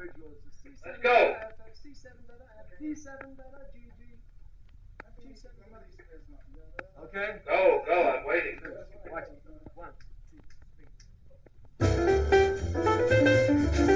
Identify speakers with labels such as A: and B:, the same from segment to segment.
A: individual is a C7 Let's go. C7 D7 GG.
B: Okay?
A: Oh, go, go, I'm waiting.
B: Watch. One, two, three.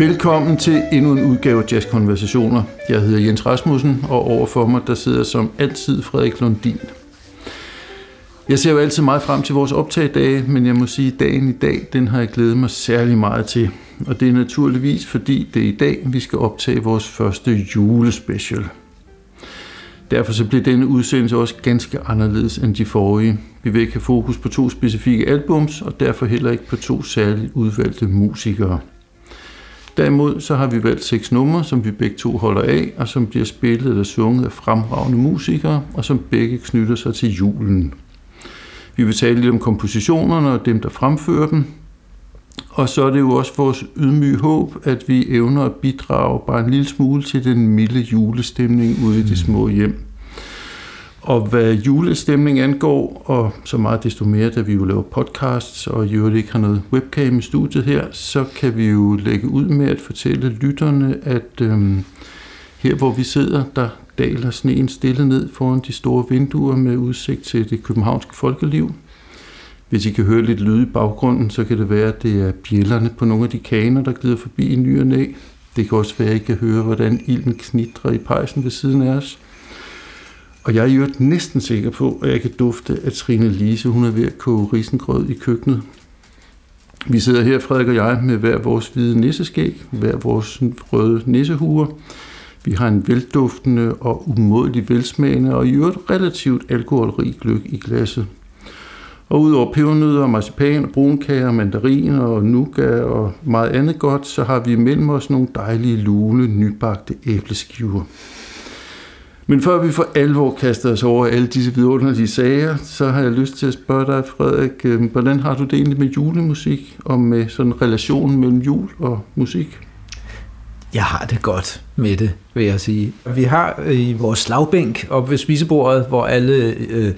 C: Velkommen til endnu en udgave af Jazz Konversationer. Jeg hedder Jens Rasmussen, og overfor mig der sidder som altid Frederik Lundin. Jeg ser jo altid meget frem til vores optagdage, men jeg må sige, at dagen i dag, den har jeg glædet mig særlig meget til. Og det er naturligvis, fordi det er i dag, vi skal optage vores første julespecial. Derfor så bliver denne udsendelse også ganske anderledes end de forrige. Vi vil ikke have fokus på to specifikke albums, og derfor heller ikke på to særligt udvalgte musikere. Derimod så har vi valgt seks numre, som vi begge to holder af, og som bliver spillet eller sunget af fremragende musikere, og som begge knytter sig til julen. Vi vil tale lidt om kompositionerne og dem, der fremfører dem. Og så er det jo også vores ydmyge håb, at vi evner at bidrage bare en lille smule til den milde julestemning ude i de små hjem. Og hvad julestemning angår, og så meget desto mere, da vi jo laver podcasts, og i øvrigt ikke har noget webcam i studiet her, så kan vi jo lægge ud med at fortælle lytterne, at øhm, her hvor vi sidder, der daler sneen stille ned foran de store vinduer med udsigt til det københavnske folkeliv. Hvis I kan høre lidt lyd i baggrunden, så kan det være, at det er bjællerne på nogle af de kaner, der glider forbi i ny og næ. Det kan også være, at I kan høre, hvordan ilden knitrer i pejsen ved siden af os. Og jeg er jo næsten sikker på, at jeg kan dufte, at Trine Lise hun er ved at koge risengrød i køkkenet. Vi sidder her, Frederik og jeg, med hver vores hvide nisseskæg, hver vores røde nissehuer. Vi har en velduftende og umådelig velsmagende og i øvrigt relativt alkoholrig gløk i glasset. Og udover pebernødder, marcipan, brunkager, mandariner og nougat og meget andet godt, så har vi mellem os nogle dejlige, lune, nybagte æbleskiver. Men før vi for alvor kaster os over alle disse vidunderlige sager, så har jeg lyst til at spørge dig, Frederik, øh, hvordan har du det egentlig med julemusik og med sådan relationen mellem jul og musik?
D: Jeg har det godt med det, vil jeg sige. Vi har i vores slagbænk op ved spisebordet, hvor alle øh,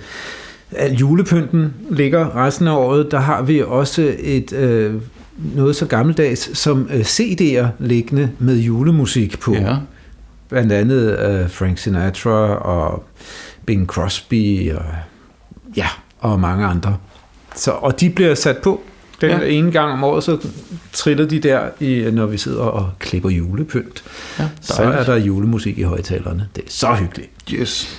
D: al julepynten ligger resten af året, der har vi også et øh, noget så gammeldags som øh, CD'er liggende med julemusik på.
C: Ja.
D: Blandt andet øh, Frank Sinatra og Bing Crosby og ja, og mange andre. Så, og de bliver sat på den
C: Ja.
D: ene gang om året, så triller de der, i, når vi sidder og klipper julepynt.
C: Ja,
D: Så er der julemusik i højtalerne. Det er så hyggeligt.
C: Yes.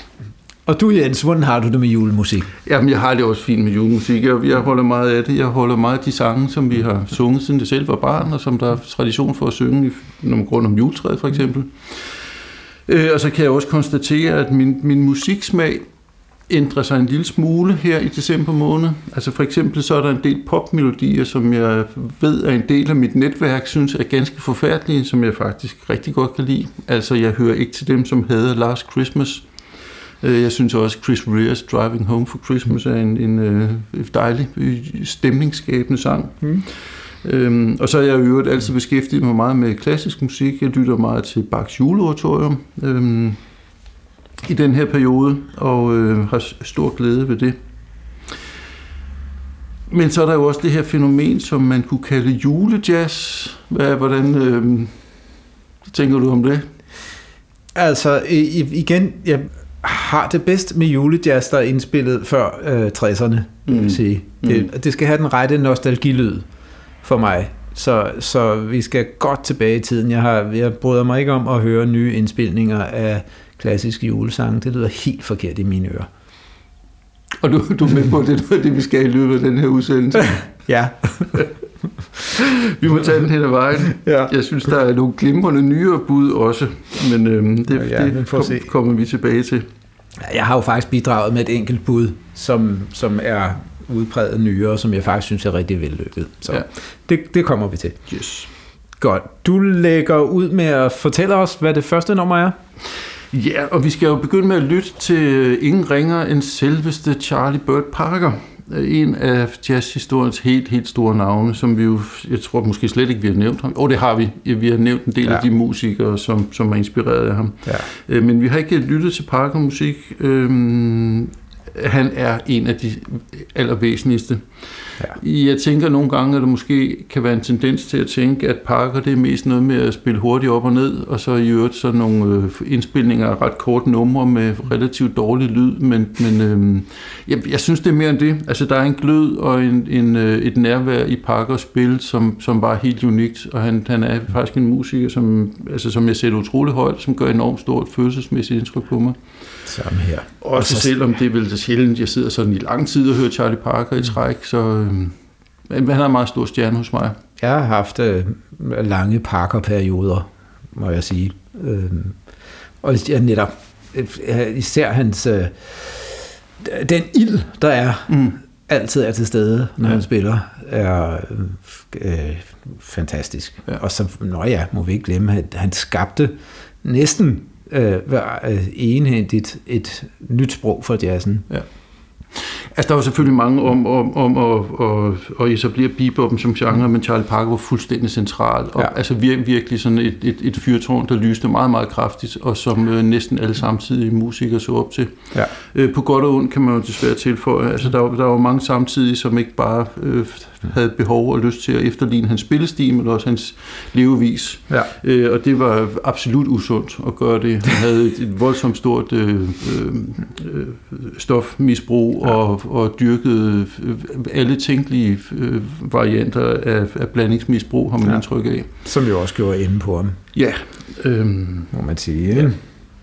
D: Og du Jens, hvordan har du det med julemusik?
C: Jamen, jeg har det også fint med julemusik, og jeg holder meget af det. Jeg holder meget af de sange, som vi har sunget, siden det selv var barn, og som der er tradition for at synge, i- når man går rundt om juletræet, for eksempel. Øh, og så kan jeg også konstatere, at min, min musiksmag ændrer sig en lille smule her i december måned. Altså for eksempel så er der en del popmelodier, som jeg ved er en del af mit netværk, synes er ganske forfærdelige, som jeg faktisk rigtig godt kan lide. Altså jeg hører ikke til dem, som hader Last Christmas. Øh, jeg synes også, Chris Rears Driving Home for Christmas er en, en en dejlig, øh, stemningsskabende sang.
D: Mm.
C: Øhm, og så er jeg i øvrigt altid beskæftiget mig meget med klassisk musik. Jeg lytter meget til Bachs juleoratorium øhm, i den her periode, og øh, har stor glæde ved det. Men så er der jo også det her fænomen, som man kunne kalde julejazz. Hvad, hvordan øh, tænker du om det?
D: Altså, igen, jeg har det bedst med julejazz, der er indspillet før øh, 60'erne, mm. vil
C: Mm.
D: sige. Det, det skal have den rette nostalgilyd for mig. Så, så vi skal godt tilbage i tiden. Jeg, har, jeg bryder mig ikke om at høre nye indspilninger af klassiske julesange. Det lyder helt forkert i mine ører.
C: Og du, du er med på, at det er det, vi skal i løbet af den her udsendelse.
D: Ja.
C: Vi må tage den hen ad vejen.
D: ja.
C: Jeg synes, der er nogle glimrende nyere bud også, men øhm, det,
D: Ja, vi
C: det kom,
D: se.
C: kommer vi tilbage til.
D: Jeg har jo faktisk bidraget med et enkelt bud, som, som er udpræget nyere, som jeg faktisk synes er rigtig vellykket. Så
C: Ja.
D: det, det kommer vi til.
C: Yes.
D: Godt. Du lægger ud med at fortælle os, hvad det første nummer er.
C: Ja, og vi skal jo begynde med at lytte til ingen ringer end selveste Charlie Bird Parker. en af jazzhistoriens helt, helt store navne, som vi jo, jeg tror måske slet ikke, vi har nævnt ham. Og det har vi. Vi har nævnt en del ja. af de musikere, som, som er inspireret af ham.
D: Ja.
C: Øh, Men vi har ikke lyttet til Parker-musik. Øhm, han er en af de allervæsentligste.
D: Ja.
C: Jeg tænker nogle gange, at der måske kan være en tendens til at tænke, at Parker det er mest noget med at spille hurtigt op og ned, og så i øvrigt sådan nogle øh, indspilninger af ret korte numre med relativt dårlig lyd, men, men øh, jeg, jeg synes det er mere end det. Altså der er en glød og en, en, øh, et nærvær i Parkers spil, som, som var helt unikt, og han, han er faktisk en musiker, som, altså, som jeg sætter utrolig højt, som gør enormt stort følelsesmæssigt indtryk på mig.
D: Samme her.
C: Også selvom det er vel så sjældent, jeg sidder sådan i lang tid og hører Charlie Parker i træk, så øh, han er en meget stor stjerne hos mig.
D: Jeg har haft øh, lange Parker-perioder, må jeg sige. Øh, og jeg netop, især hans, øh, den ild, der er,
C: Mm.
D: altid er til stede, når
C: Ja.
D: han spiller, er øh, fantastisk.
C: Ja.
D: Og så, nå ja, må vi ikke glemme, at han skabte næsten øh, øh, enhændigt et nyt sprog for jazzen.
C: Altså, der var selvfølgelig mange om, om, om at, at, at etablere beboppen som genre, men Charlie Parker var fuldstændig central. Og,
D: Ja.
C: Altså vir, virkelig sådan et, et, et fyrtårn, der lyste meget, meget kraftigt, og som øh, næsten alle samtidige musikere så op til.
D: Ja.
C: Øh, på godt og ondt kan man jo desværre tilføje. Altså, der, var- der var mange samtidige, som ikke bare øh, havde behov og lyst til at efterligne hans spillestil, men også hans levevis.
D: Ja.
C: Øh, og det var absolut usundt at gøre det. Han havde et, et voldsomt stort øh, øh, stofmisbrug
D: Ja.
C: ja. og, og dyrkede øh, alle tænkelige øh, varianter af, af blandingsmisbrug, har man
D: Ja.
C: ja. indtryk af.
D: Som jo også gjorde ende på ham,
C: Ja, øh,
D: må man sige. ikke?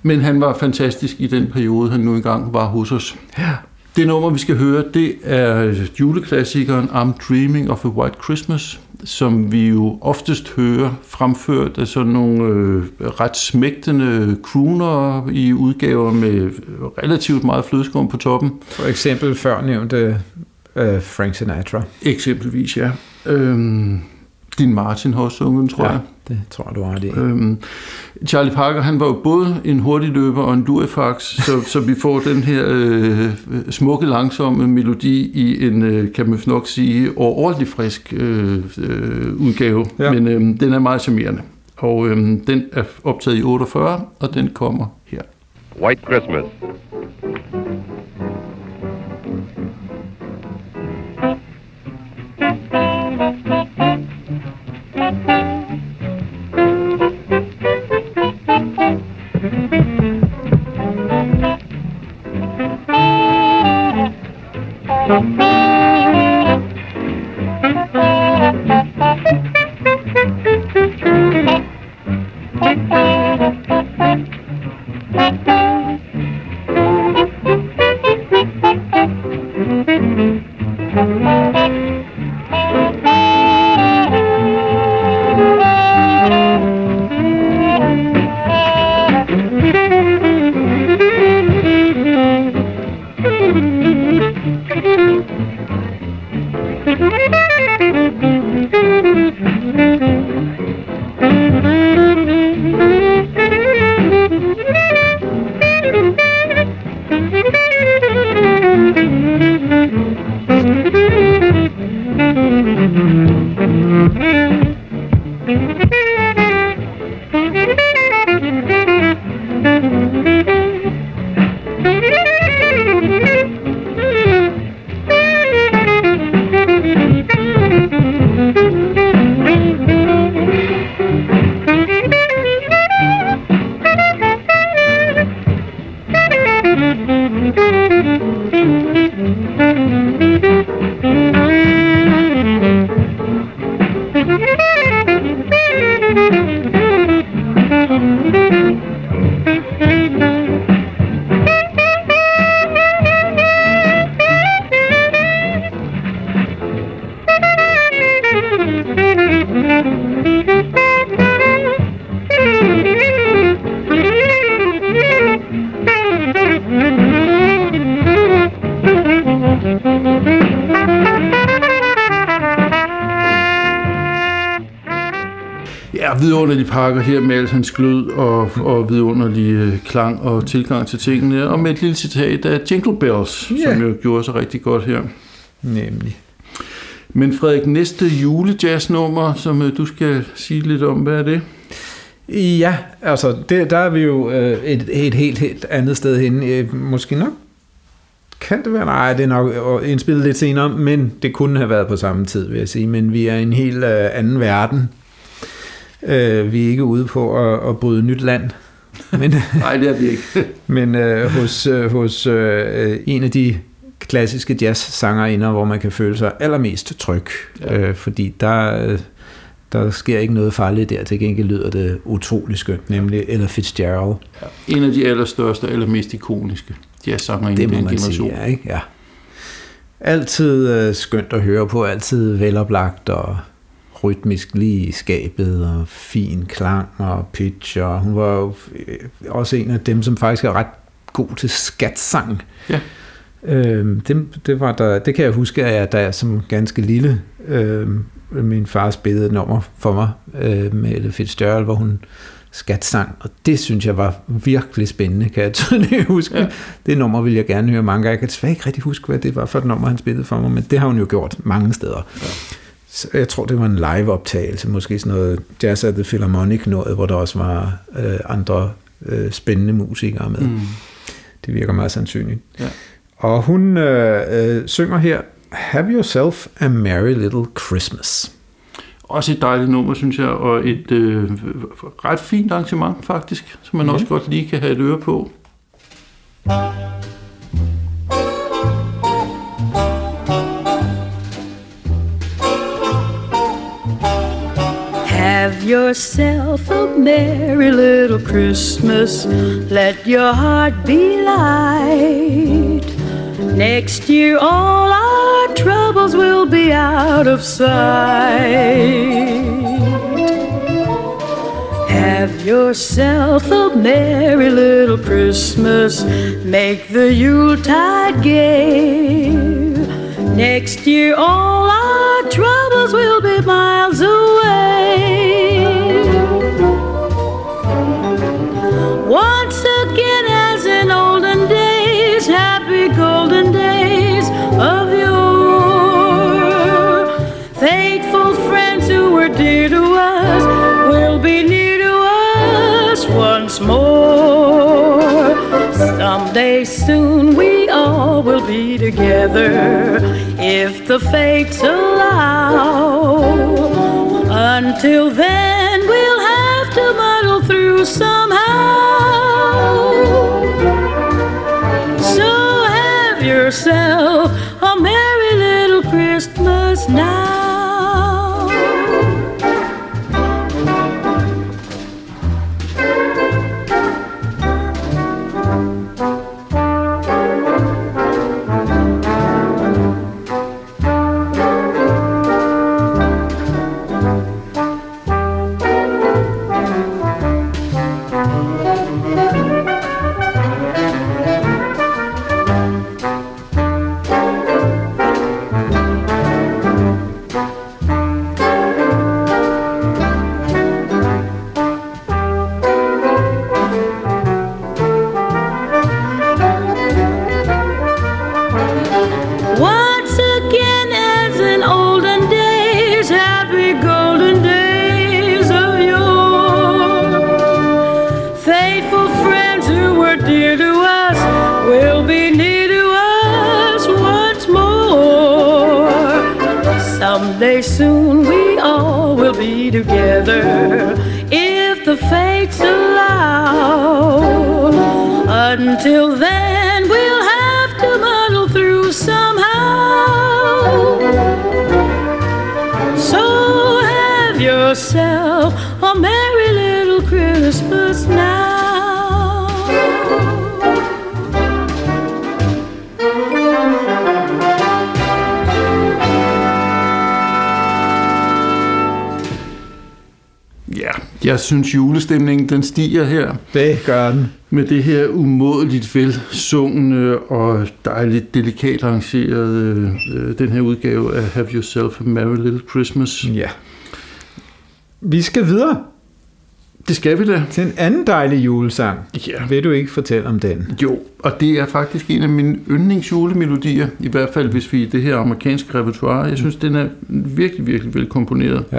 C: men han var fantastisk i den periode, han nu engang var hos os.
D: Ja.
C: Det nummer, vi skal høre, det er juleklassikeren I'm Dreaming of a White Christmas, som vi jo oftest hører fremført af sådan nogle øh, ret smægtende crooner i udgaver med relativt meget flødeskum på toppen.
D: For eksempel før nævnte øh, Frank Sinatra.
C: Eksempelvis, ja. Øhm, din Martin har også sunget, tror
D: Ja.
C: jeg.
D: Det tror jeg, du har det.
C: Øhm, Charlie Parker, han var jo både en hurtig løber og en lurifax, så, så vi får den her øh, smukke, langsomme melodi i en, øh, kan man nok sige, overordentlig frisk øh, øh, udgave.
D: Ja.
C: Men øh, den er meget charmerende. Og øh, den er optaget i 48, og den kommer her.
E: White Christmas.
C: Ja, vidunderlig pakker her med al hans glød og, og vidunderlig øh, klang og tilgang til tingene. Og med et lille citat af Jingle Bells, yeah. som jo gjorde sig rigtig godt her.
D: Nemlig.
C: Men Frederik, næste julejazznummer, som øh, du skal sige lidt om, hvad er det?
D: Ja, altså det, der er vi jo øh, et, et helt, helt andet sted hen. Øh, måske nok kan det være? Nej, det er nok indspillet lidt senere, men det kunne have været på samme tid, vil jeg sige. Men vi er i en helt øh, anden verden. Øh, vi er ikke ude på at, at bryde nyt land. Men,
C: Nej, det er vi ikke.
D: men øh, hos, øh, hos øh, en af de klassiske jazz-sangerinder, hvor man kan føle sig allermest tryg.
C: Ja.
D: Øh, fordi der, øh, der sker ikke noget farligt der. Til gengæld lyder det utrolig skønt, nemlig Ella Fitzgerald.
C: Ja. En af de allerstørste og allermest ikoniske jazzsanger i den generation.
D: sige, ja, ikke? Ja. Altid øh, skønt at høre på, altid veloplagt og rytmisk lige i skabet, og fin klang og pitch, og hun var jo øh, også en af dem, som faktisk er ret god til skatsang.
C: Ja.
D: Øhm, det, det, var der, det kan jeg huske, at jeg, da jeg som ganske lille, øhm, min far spillede et nummer for mig øh, med Ella Fitzgerald, hvor hun skatsang, og det synes jeg var virkelig spændende, kan jeg tydeligt huske.
C: Ja.
D: Det nummer vil jeg gerne høre mange gange. Jeg kan desværre ikke rigtig huske, hvad det var for et nummer, han spillede for mig, men det har hun jo gjort mange steder. Ja. Så jeg tror, det var en live-optagelse, måske sådan noget Jazz at the Philharmonic noget, hvor der også var øh, andre øh, spændende musikere med.
C: Mm.
D: Det virker meget sandsynligt.
C: Ja.
D: Og hun øh, øh, synger her, Have yourself a merry little Christmas.
C: Også et dejligt nummer, synes jeg, og et øh, ret fint arrangement faktisk, som man
D: Ja.
C: også godt lige kan have et øre på.
E: Have yourself a merry little Christmas. Let your heart be light. Next year, all our troubles will be out of sight. Have yourself a merry little Christmas. Make the Yuletide gay. Next year, all our troubles will be miles away. Someday soon we all will be together if the fates allow. Until then, we'll have to muddle through somehow. So have yourself a merry little Christmas now. If the fates allow. Until then, we'll have to muddle through somehow. So have yourself
C: jeg synes julestemningen den stiger her
D: Det gør den.
C: med det her umådeligt velsungende og dejligt delikat arrangerede øh, den her udgave af Have Yourself a Merry Little Christmas.
D: Ja. Vi skal videre.
C: Det skal vi da.
D: til en anden dejlig julesang.
C: Ja.
D: Vil du ikke fortælle om den?
C: Jo, og det er faktisk en af mine yndlingsjulemelodier, i hvert fald hvis vi i det her amerikanske repertoire. Jeg synes, den er virkelig, virkelig velkomponeret.
D: Ja.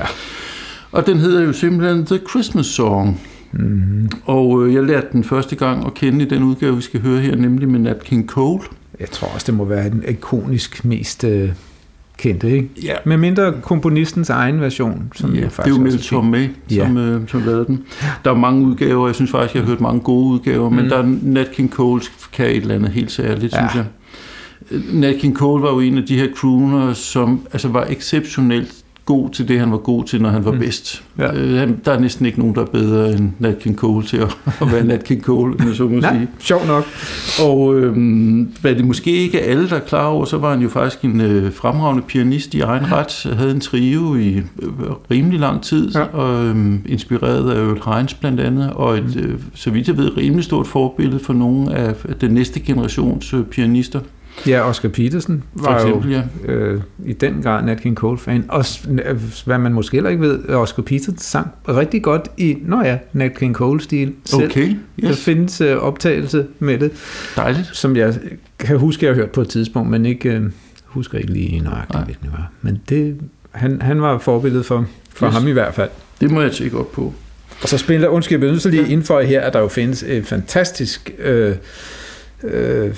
C: Og den hedder jo simpelthen The Christmas Song. Mm-hmm. Og øh, jeg lærte den første gang at kende i den udgave, vi skal høre her, nemlig med Nat King Cole.
D: Jeg tror også, det må være den ikonisk mest øh, kendte, ikke?
C: Ja.
D: Med mindre komponistens egen version, som
C: Ja,
D: jeg
C: det er
D: faktisk
C: jo Mel Tom May,
D: Ja.
C: som, øh, som lavede den. Der er mange udgaver, jeg synes faktisk, jeg har hørt mange gode udgaver, men
D: Mm.
C: der er Nat King Cole kan et eller andet helt særligt,
D: Ja.
C: synes jeg. Nat King Cole var jo en af de her crooner, som altså, var exceptionelt god til det, han var god til, når han var
D: Mm.
C: bedst.
D: Ja.
C: Øh, der er næsten ikke nogen, der er bedre end Nat King Cole til at, at være Nat King Cole, jeg så må
D: Nej,
C: sige.
D: sjov nok.
C: Og øhm, hvad det måske ikke er alle, der er klar over, så var han jo faktisk en øh, fremragende pianist i egen ret. Havde en trio i øh, rimelig lang tid,
D: Ja.
C: ja. og øhm, inspireret af Earl Hines blandt andet, og et, øh, så vidt jeg ved, rimelig stort forbillede for nogle af af den næste generations øh, pianister.
D: Ja, Oscar Peterson
C: For
D: var
C: eksempel, ja.
D: jo øh, i den grad Nat King Cole-fan. Og øh, hvad man måske heller ikke ved, Oscar Peterson sang rigtig godt i, nå ja, Nat King Cole-stil selv.
C: Okay,
D: Der
C: yes.
D: findes øh, optagelse med det,
C: dejligt.
D: som jeg kan huske, jeg har hørt på et tidspunkt, men ikke øh, husker ikke lige nøjagtigt,
C: Nej.
D: hvilken det var. Men det, han, han var forbilledet for, for
C: Yes.
D: ham i hvert fald.
C: Det må jeg tjekke op på.
D: Og så spiller, undskyld, jeg bliver nødt til lige indføje her, at der jo findes et fantastisk, øh, øh,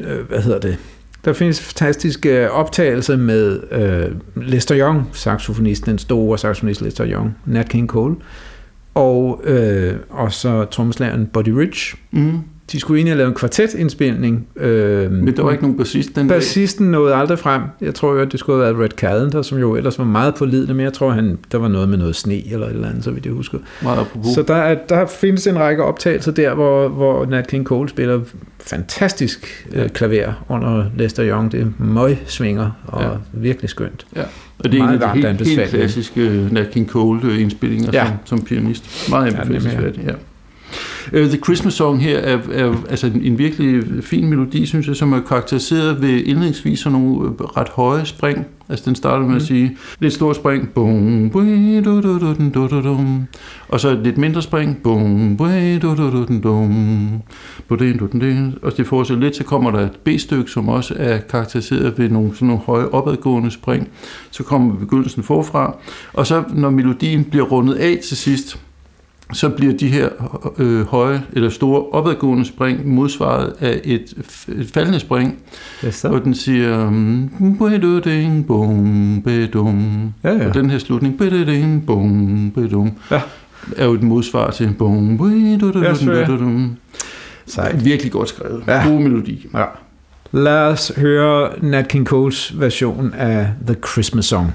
D: øh, hvad hedder det, der findes fantastiske optagelser med øh, Lester Young, saxofonisten, den store saxofonist Lester Young, Nat King Cole, og, øh, og så trommeslageren Buddy Rich.
C: Mm.
D: De skulle egentlig have lavet en kvartetindspilning. Øh,
C: Men der var ikke nogen bassist den dag.
D: Bassisten nåede aldrig frem. Jeg tror jo, at det skulle have været Red Callender, som jo ellers var meget pålidende, men jeg tror, han, der var noget med noget sne eller et eller andet, så vidt jeg husker.
C: Meget apropos.
D: Så der, er, der findes en række optagelser der, hvor, hvor Nat King Cole spiller fantastisk øh, klaver under Lester Young. Det er svinger og
C: Ja.
D: virkelig skønt.
C: Ja, og det er
D: Meget
C: en af de helt, helt klassiske øh, Nat King Cole-indspillinger
D: Ja.
C: ja. som, som pianist. Meget anbefalelsesværdigt, ja. Uh, The Christmas Song her er, er altså en, en virkelig fin melodi, synes jeg, som er karakteriseret ved indledningsvis sådan nogle øh, ret høje spring. Altså den starter med at sige lidt stort spring, bum, du, du, du, du, du, og så et lidt mindre spring, bum, du, du, du, du, din. og det fortsætter lidt, så kommer der et B-stykke, som også er karakteriseret ved nogle, sådan nogle høje opadgående spring. Så kommer begyndelsen forfra, og så når melodien bliver rundet af til sidst, så bliver de her øh, høje eller store opadgående spring modsvaret af et, et faldende spring,
D: så.
C: hvor den siger beduding, bum, bedum.
D: Ja, ja.
C: Og den her slutning beduding, bum, bedum,
D: Ja.
C: er jo et modsvar til bum, bedudum.
D: Sejt.
C: Virkelig godt skrevet.
D: Ja.
C: God melodi.
D: Ja. Lad os høre Nat King Coles version af The Christmas Song.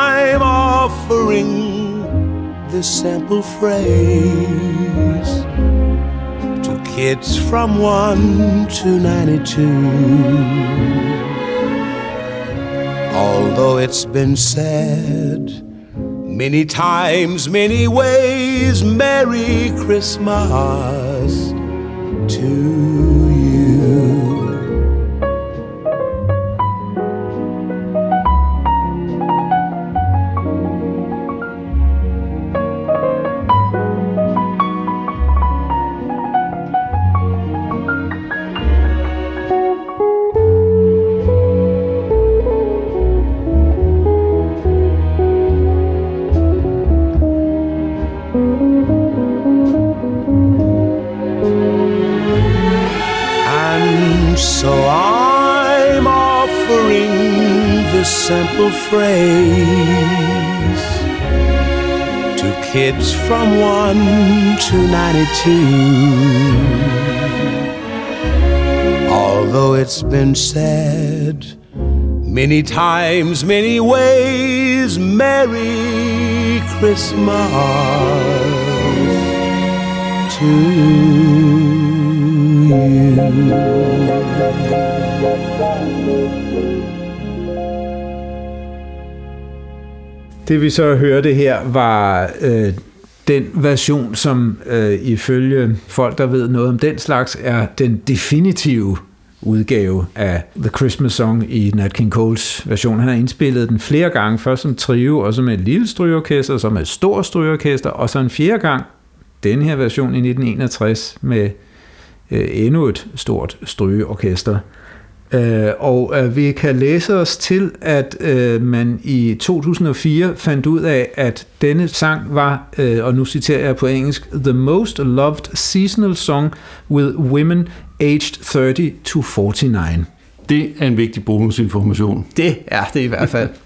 F: I'm offering this simple phrase to kids from 1 to 92. Although it's been said many times, many ways, Merry Christmas to simple phrase to kids from 1 to 92. Although it's been said many times, many ways, Merry Christmas to you.
D: Det vi så hørte her var øh, den version, som øh, ifølge folk, der ved noget om den slags, er den definitive udgave af The Christmas Song i Nat King Coles version. Han har indspillet den flere gange, først som trio, og så med et lille strygeorkester, så med et stort strygeorkester, og så en fjerde gang, den her version i 1961, med øh, endnu et stort strygeorkester. Øh, og øh, vi kan læse os til, at øh, man i 2004 fandt ud af, at denne sang var, øh, og nu citerer jeg på engelsk, the most loved seasonal song with women aged 30 to 49.
C: Det er en vigtig bonusinformation.
D: Det er det i hvert fald.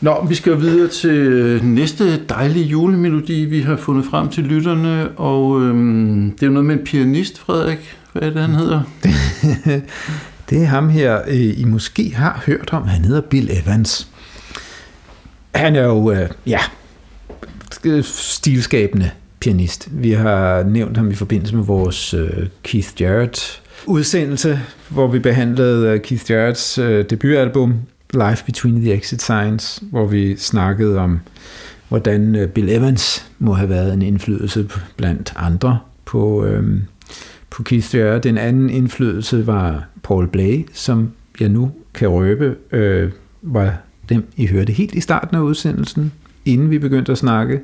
C: Nå, vi skal videre til næste dejlige julemelodi, vi har fundet frem til lytterne, og øhm, det er noget med en pianist, Frederik. Hvad er det, han hedder?
D: Det er ham her, øh, I måske har hørt om. Han hedder Bill Evans. Han er jo, øh, ja, stilskabende pianist. Vi har nævnt ham i forbindelse med vores øh, Keith Jarrett udsendelse, hvor vi behandlede øh, Keith Jarretts øh, debutalbum Life Between the Exit Signs, hvor vi snakkede om, hvordan øh, Bill Evans må have været en indflydelse blandt andre på, øh, på Jarrett. Den anden indflydelse var Paul Blay, som jeg nu kan røbe, øh, var dem, I hørte helt i starten af udsendelsen, inden vi begyndte at snakke,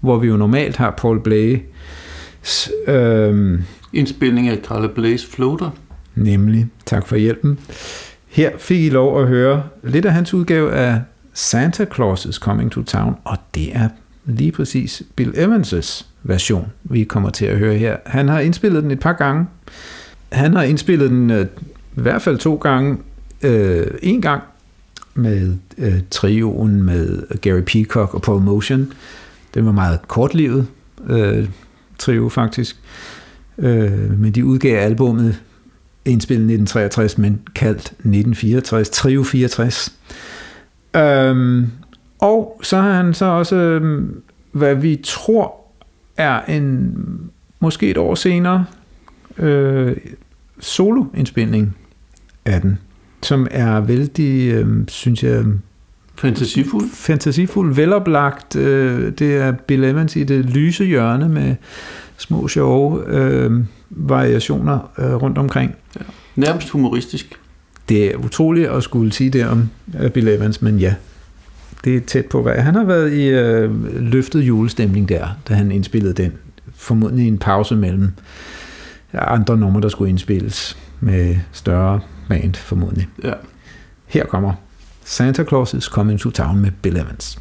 D: hvor vi jo normalt har Paul Blay øh,
C: Indspilning af Carla Blaze Floater.
D: Nemlig. Tak for hjælpen. Her fik I lov at høre lidt af hans udgave af Santa Claus is Coming to Town, og det er lige præcis Bill Evans' version, vi kommer til at høre her. Han har indspillet den et par gange. Han har indspillet den øh, i hvert fald to gange. Øh, en gang med øh, trioen med Gary Peacock og Paul Motion. Den var meget kortlivet øh, trio faktisk. Øh, men de udgav albummet indspillet 1963, men kaldt 1964, Trio 64. Øhm, og så har han så også, øhm, hvad vi tror er en, måske et år senere, øh, soloindspilning af den, som er vældig, øh, synes jeg,
C: Fantasifuld.
D: fantasifuld, veloplagt. Øh, det er Bill Evans i det lyse hjørne med små sjove øh, variationer øh, rundt omkring.
C: Nærmest humoristisk.
D: Det er utroligt at skulle sige det om øh, Bill Evans, men ja, det er tæt på, hvad han har været i øh, løftet julestemning der, da han indspillede den. Formodentlig en pause mellem andre numre, der skulle indspilles med større band, formodentlig.
C: Ja.
D: Her kommer Santa Claus is Coming to Town med Bill Evans.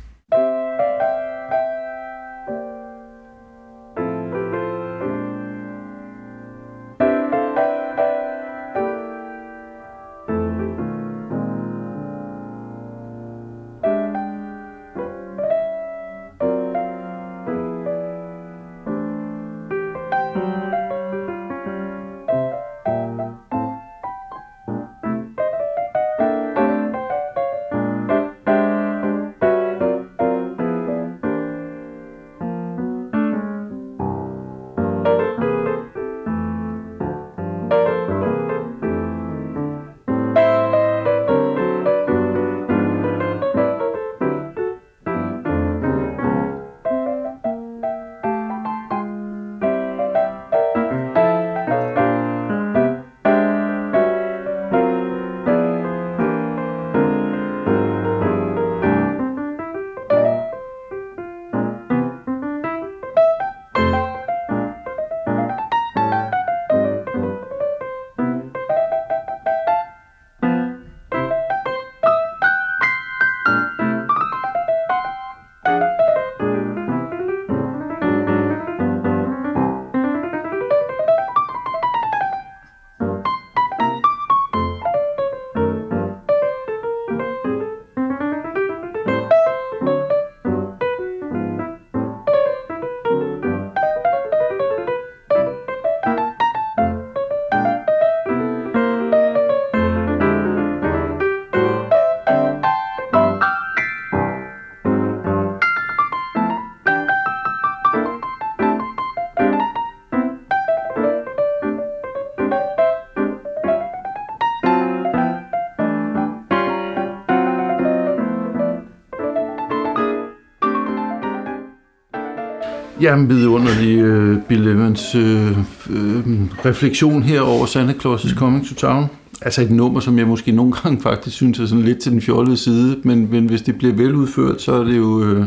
C: Jamen, vidunderlig øh, Bill Evans øh, øh, refleksion her over Santa Claus is Coming to Town. Altså et nummer, som jeg måske nogle gange faktisk synes er sådan lidt til den fjollede side, men, men hvis det bliver veludført, så er det jo... Øh,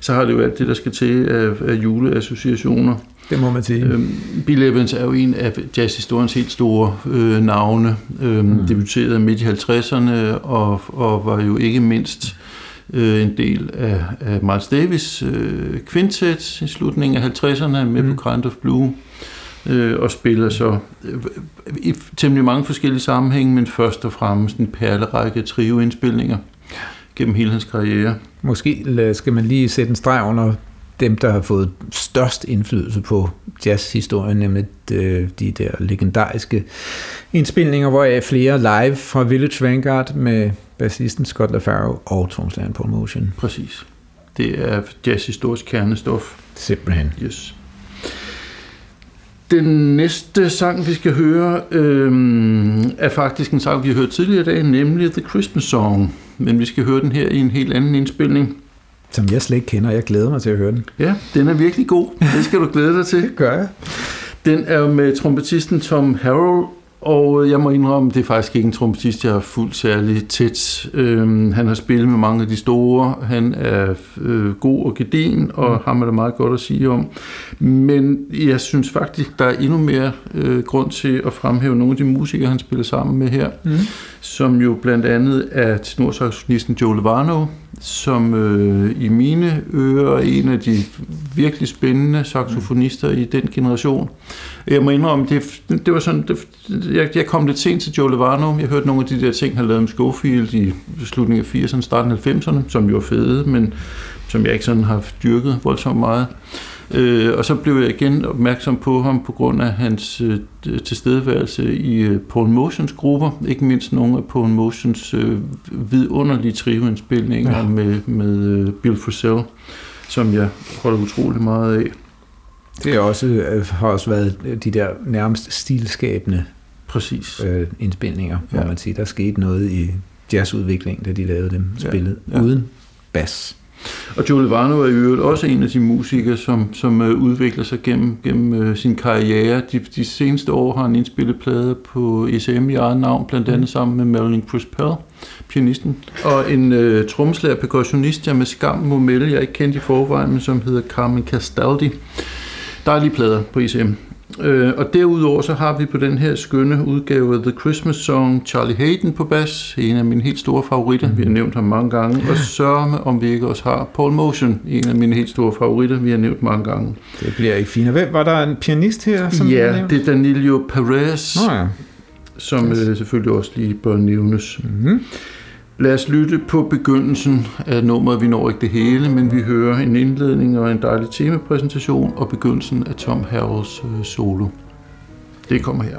C: så har det jo alt det, der skal til af, af juleassociationer.
D: Det må man sige.
C: Øhm, Bill Evans er jo en af jazzhistoriens helt store øh, navne. Øhm, mm. Debuterede midt i 50'erne og, og var jo ikke mindst øh, en del af, af Miles Davis øh, quintet i slutningen af 50'erne med mm. på Kind of Blue. Øh, og spiller så øh, i temmelig mange forskellige sammenhænge, men først og fremmest en perlerække trioindspilninger gennem hele hans karriere.
D: Måske skal man lige sætte en streg under dem, der har fået størst indflydelse på jazzhistorien, nemlig de, de der legendariske indspilninger, hvor jeg er flere live fra Village Vanguard med bassisten Scott LaFaro og tromslæren Paul Motion.
C: Præcis. Det er jazzhistorisk kernestof.
D: Simpelthen.
C: Yes. Den næste sang, vi skal høre, øh, er faktisk en sang, vi har hørt tidligere i dag, nemlig The Christmas Song. Men vi skal høre den her i en helt anden indspilning.
D: Som jeg slet ikke kender, jeg glæder mig til at høre den.
C: Ja, den er virkelig god. Det skal du glæde dig til.
D: det gør jeg.
C: Den er jo med trompetisten Tom Harrell, og jeg må indrømme, det er faktisk ikke en trompetist, jeg har fuldt særlig tæt. Øhm, han har spillet med mange af de store. Han er øh, god og gedin, og mm. har man da meget godt at sige om. Men jeg synes faktisk, der er endnu mere øh, grund til at fremhæve nogle af de musikere, han spiller sammen med her. Mm. Som jo blandt andet er tenorsaxofonisten Joe Lovano, som øh, i mine ører er en af de virkelig spændende saxofonister i den generation. Jeg må indrømme, det, det var sådan, det, jeg, jeg kom lidt sent til Joe Lovano. Jeg hørte nogle af de der ting, han lavede med Schofield i slutningen af 80'erne, starten af 90'erne, som jo var fede, men som jeg ikke sådan har dyrket voldsomt meget. Øh, og så blev jeg igen opmærksom på ham på grund af hans øh, tilstedeværelse i øh, Paul Motions grupper, ikke mindst nogle af Paul Motions øh, vidunderlige trioindspilninger ja. med, med øh, Bill Frisell, som jeg holder utrolig meget af.
D: Det er også, øh, har også været de der nærmest stilskabende
C: Præcis.
D: Øh, indspilninger, hvor ja. man siger, der skete noget i jazzudviklingen, da de lavede dem, spillet ja. Ja. uden bas.
C: Og Joe Levano er i øvrigt også en af de musikere, som, som uh, udvikler sig gennem, gennem uh, sin karriere. De, de seneste år har han indspillet plader på ECM i eget navn, blandt andet sammen med Marilyn Crispell, pianisten. Og en uh, trommeslager percussionist, jeg med skam må melde, jeg ikke kendte i forvejen, men som hedder Carmen Castaldi. Der er lige plader på ECM. Øh, og derudover så har vi på den her skønne udgave af The Christmas Song Charlie Hayden på bas, en af mine helt store favoritter, vi har nævnt ham mange gange, og sørme om vi ikke også har Paul Motion, en af mine helt store favoritter, vi har nævnt mange gange.
D: Det bliver ikke fint. Hvem var der en pianist her?
C: Som ja, det er Danilo Perez, oh, ja. som yes. øh, selvfølgelig også lige bør nævnes. Mm-hmm. Lad os lytte på begyndelsen af nummeret. Vi når ikke det hele, men vi hører en indledning og en dejlig temapræsentation og begyndelsen af Tom Harrells øh, solo. Det kommer her.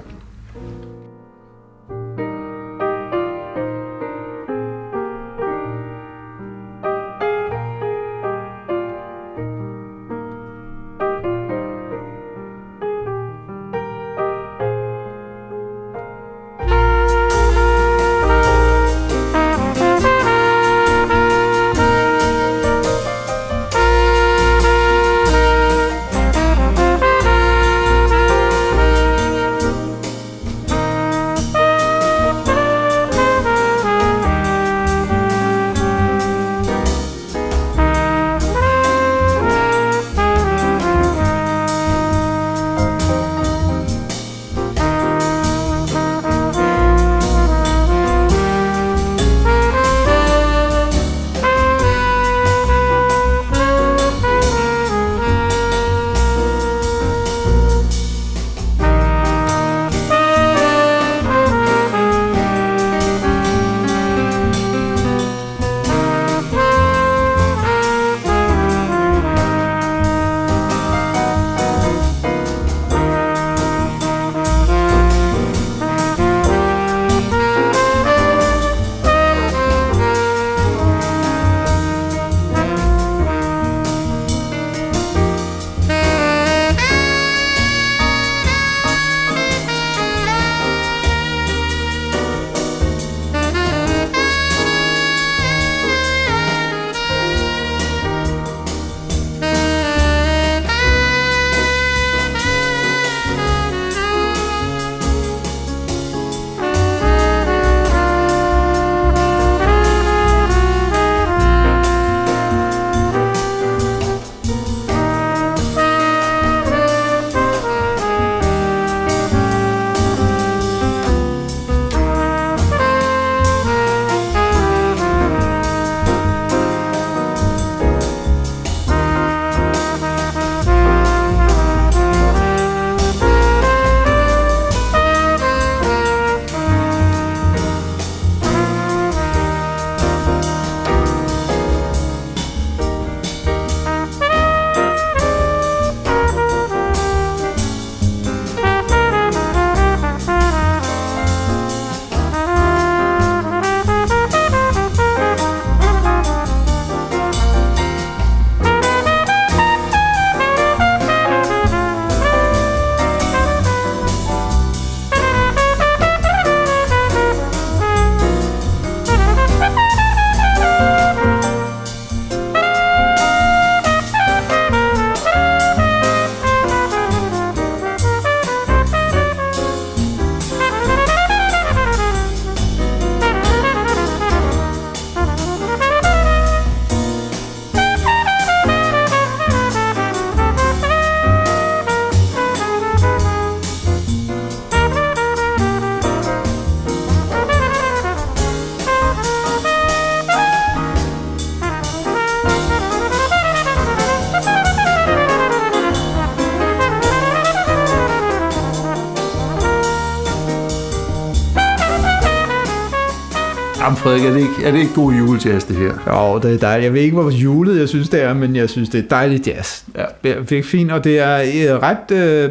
C: Frederik, er det ikke, er det ikke god julejazz, det her?
D: Jo, det er dejligt. Jeg ved ikke, hvor julet jeg synes, det er, men jeg synes, det er dejligt jazz.
C: Ja.
D: Det er fint, og det er øh, ret... Øh,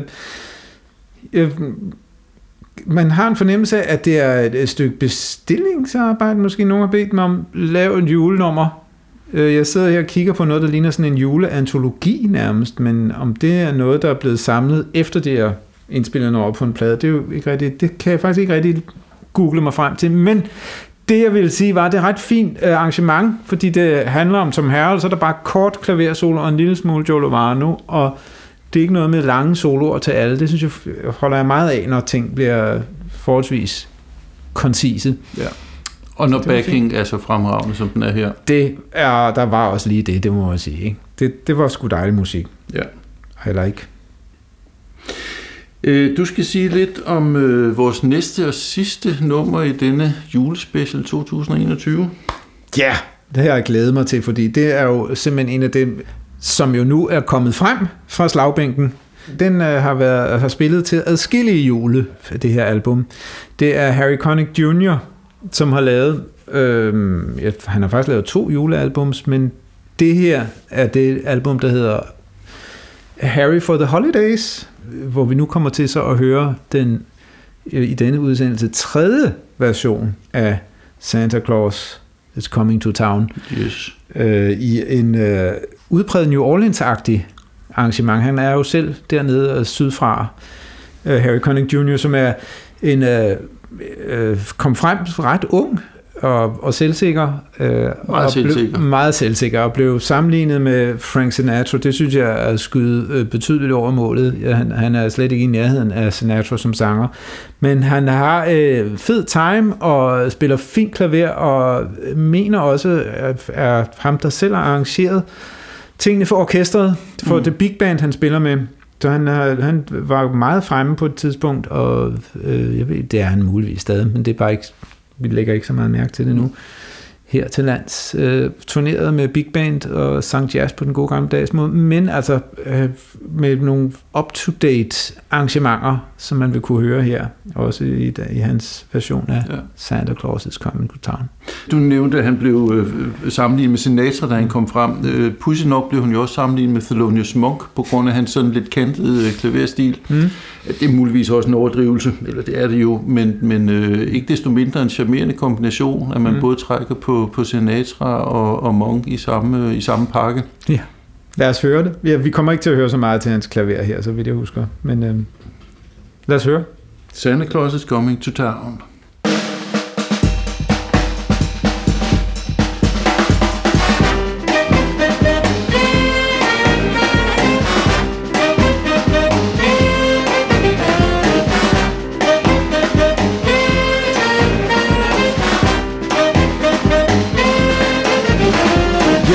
D: øh, man har en fornemmelse af, at det er et, et stykke bestillingsarbejde, måske nogen har bedt mig om, lav en julenummer. Øh, Jeg sidder her og kigger på noget, der ligner sådan en juleantologi nærmest, men om det er noget, der er blevet samlet efter det er indspillet over på en plade, det er jo ikke rigtigt, det kan jeg faktisk ikke rigtig google mig frem til, men det jeg ville sige var, at det er et ret fint øh, arrangement, fordi det handler om som herre, så er der bare kort klaversolo og en lille smule Joe Lovano, og det er ikke noget med lange soloer til alle. Det synes jeg holder jeg meget af, når ting bliver forholdsvis koncise.
C: Og når backing er så fremragende, som den er her.
D: Det er, der var også lige det, det må jeg sige. Ikke? Det, det var sgu dejlig musik.
C: Ja.
D: Eller ikke?
C: Øh, Du skal sige lidt om øh, vores næste og sidste nummer i denne julespecial 2021.
D: Ja, det har jeg glædet mig til, fordi det er jo simpelthen en af dem, som jo nu er kommet frem fra slagbænken. Den øh, har, været, har spillet til adskillige jule, det her album. Det er Harry Connick Jr., som har lavet, øh, ja, han har faktisk lavet to julealbums, men det her er det album, der hedder Harry for the Holidays, hvor vi nu kommer til så at høre den øh, i denne udsendelse tredje version af Santa Claus is Coming to Town
C: Yes.
D: øh, i en øh, udpræget New Orleans-agtig arrangement. Han er jo selv dernede øh, sydfra, øh, Harry Connick Jr., som er en øh, øh, kom frem ret ung og, og selvsikker. Øh, og
C: selvsikker.
D: Blev, meget selvsikker, og blev sammenlignet med Frank Sinatra. Det synes jeg er skyde øh, betydeligt over målet. Han, han er slet ikke i nærheden af Sinatra som sanger. Men han har øh, fed time og spiller fint klaver, og mener også, at er ham, der selv har arrangeret tingene for orkestret, for mm. det big band, han spiller med. Så han, han var meget fremme på et tidspunkt, og øh, jeg ved, det er han muligvis stadig, men det er bare ikke, vi lægger ikke så meget mærke til det nu. Her til lands øh, turneret med big band og sang jazz på den gode gamle dags måde, men altså øh, med nogle up-to-date arrangementer, som man vil kunne høre her, også i, i hans version af
C: Ja.
D: Santa Claus is Coming to Town.
C: Du nævnte, at han blev øh, sammenlignet med Sinatra, da han kom frem. Øh, Pussy nok blev hun jo også sammenlignet med Thelonious Monk, på grund af hans sådan lidt kantede øh, klaverstil.
D: Mm.
C: Det er muligvis også en overdrivelse, eller det er det jo, men, men øh, ikke desto mindre en charmerende kombination, at man mm. Både trækker på, på Sinatra og, og Monk i samme, øh, i samme pakke.
D: Lad os høre det. Ja, vi kommer ikke til at høre så meget til hans klaver her, så vidt jeg husker. Men øh, lad os høre.
C: Santa Claus is coming to town.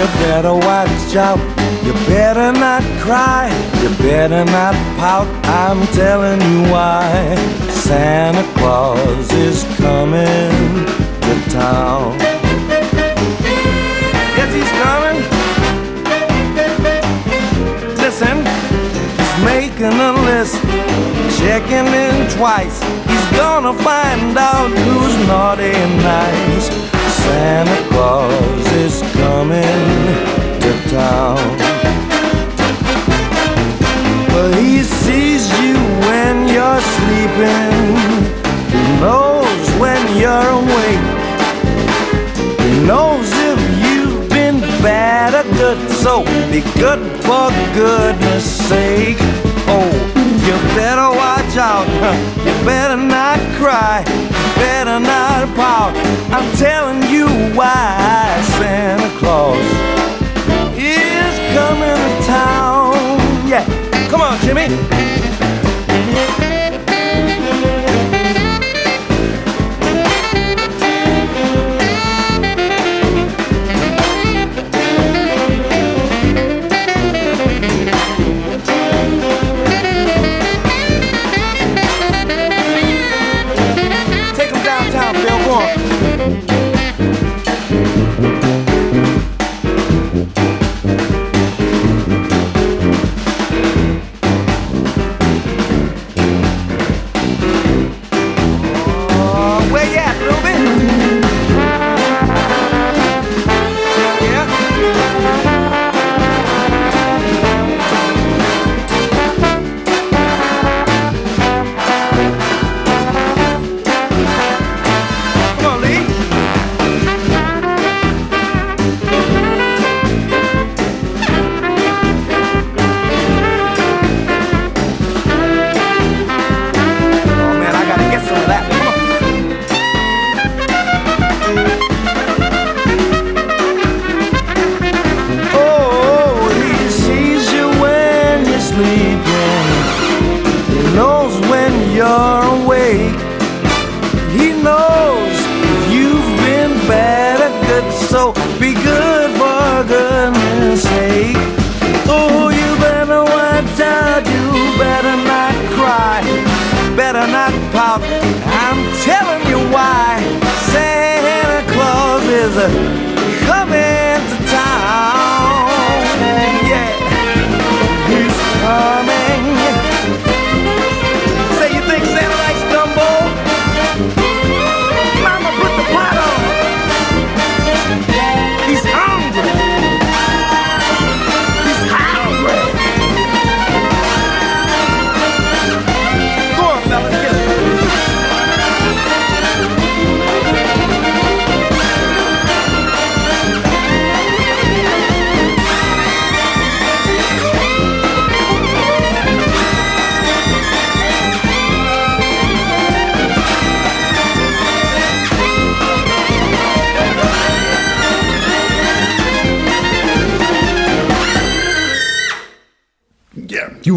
F: You better watch out. You better not cry. You better not pout. I'm telling you why. Santa Claus is coming to town. Yes, he's coming. Listen, he's making a list, checking in twice. He's gonna find out who's naughty and nice. Santa Claus is coming to town. But he sees you when you're sleeping. He knows when you're awake. He knows if you've been bad or good. So be good for goodness sake. Oh, you better watch out. You better not cry. Better not pout. I'm telling you why Santa Claus is coming to town. Yeah, come on, Jimmy.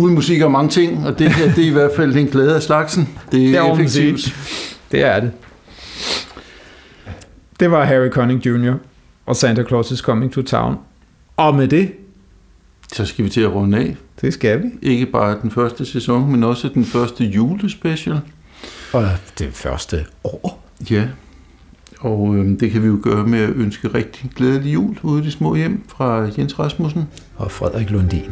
C: Ja, julemusik er mange ting, og det her det er i hvert fald den glæde af slagsen. Det
D: Det
C: er
D: man
C: effektivt.
D: Det er det. Det var Harry Connick Jr. og Santa Claus is Coming to Town. Og med det,
C: Så skal vi til at runde af.
D: det skal vi.
C: Ikke bare den første sæson, men også den første julespecial.
D: Og det første år.
C: Ja, og øhm, det kan vi jo gøre med at ønske rigtig glædelig jul ude i de små hjem fra Jens Rasmussen.
D: Og Frederik Lundin.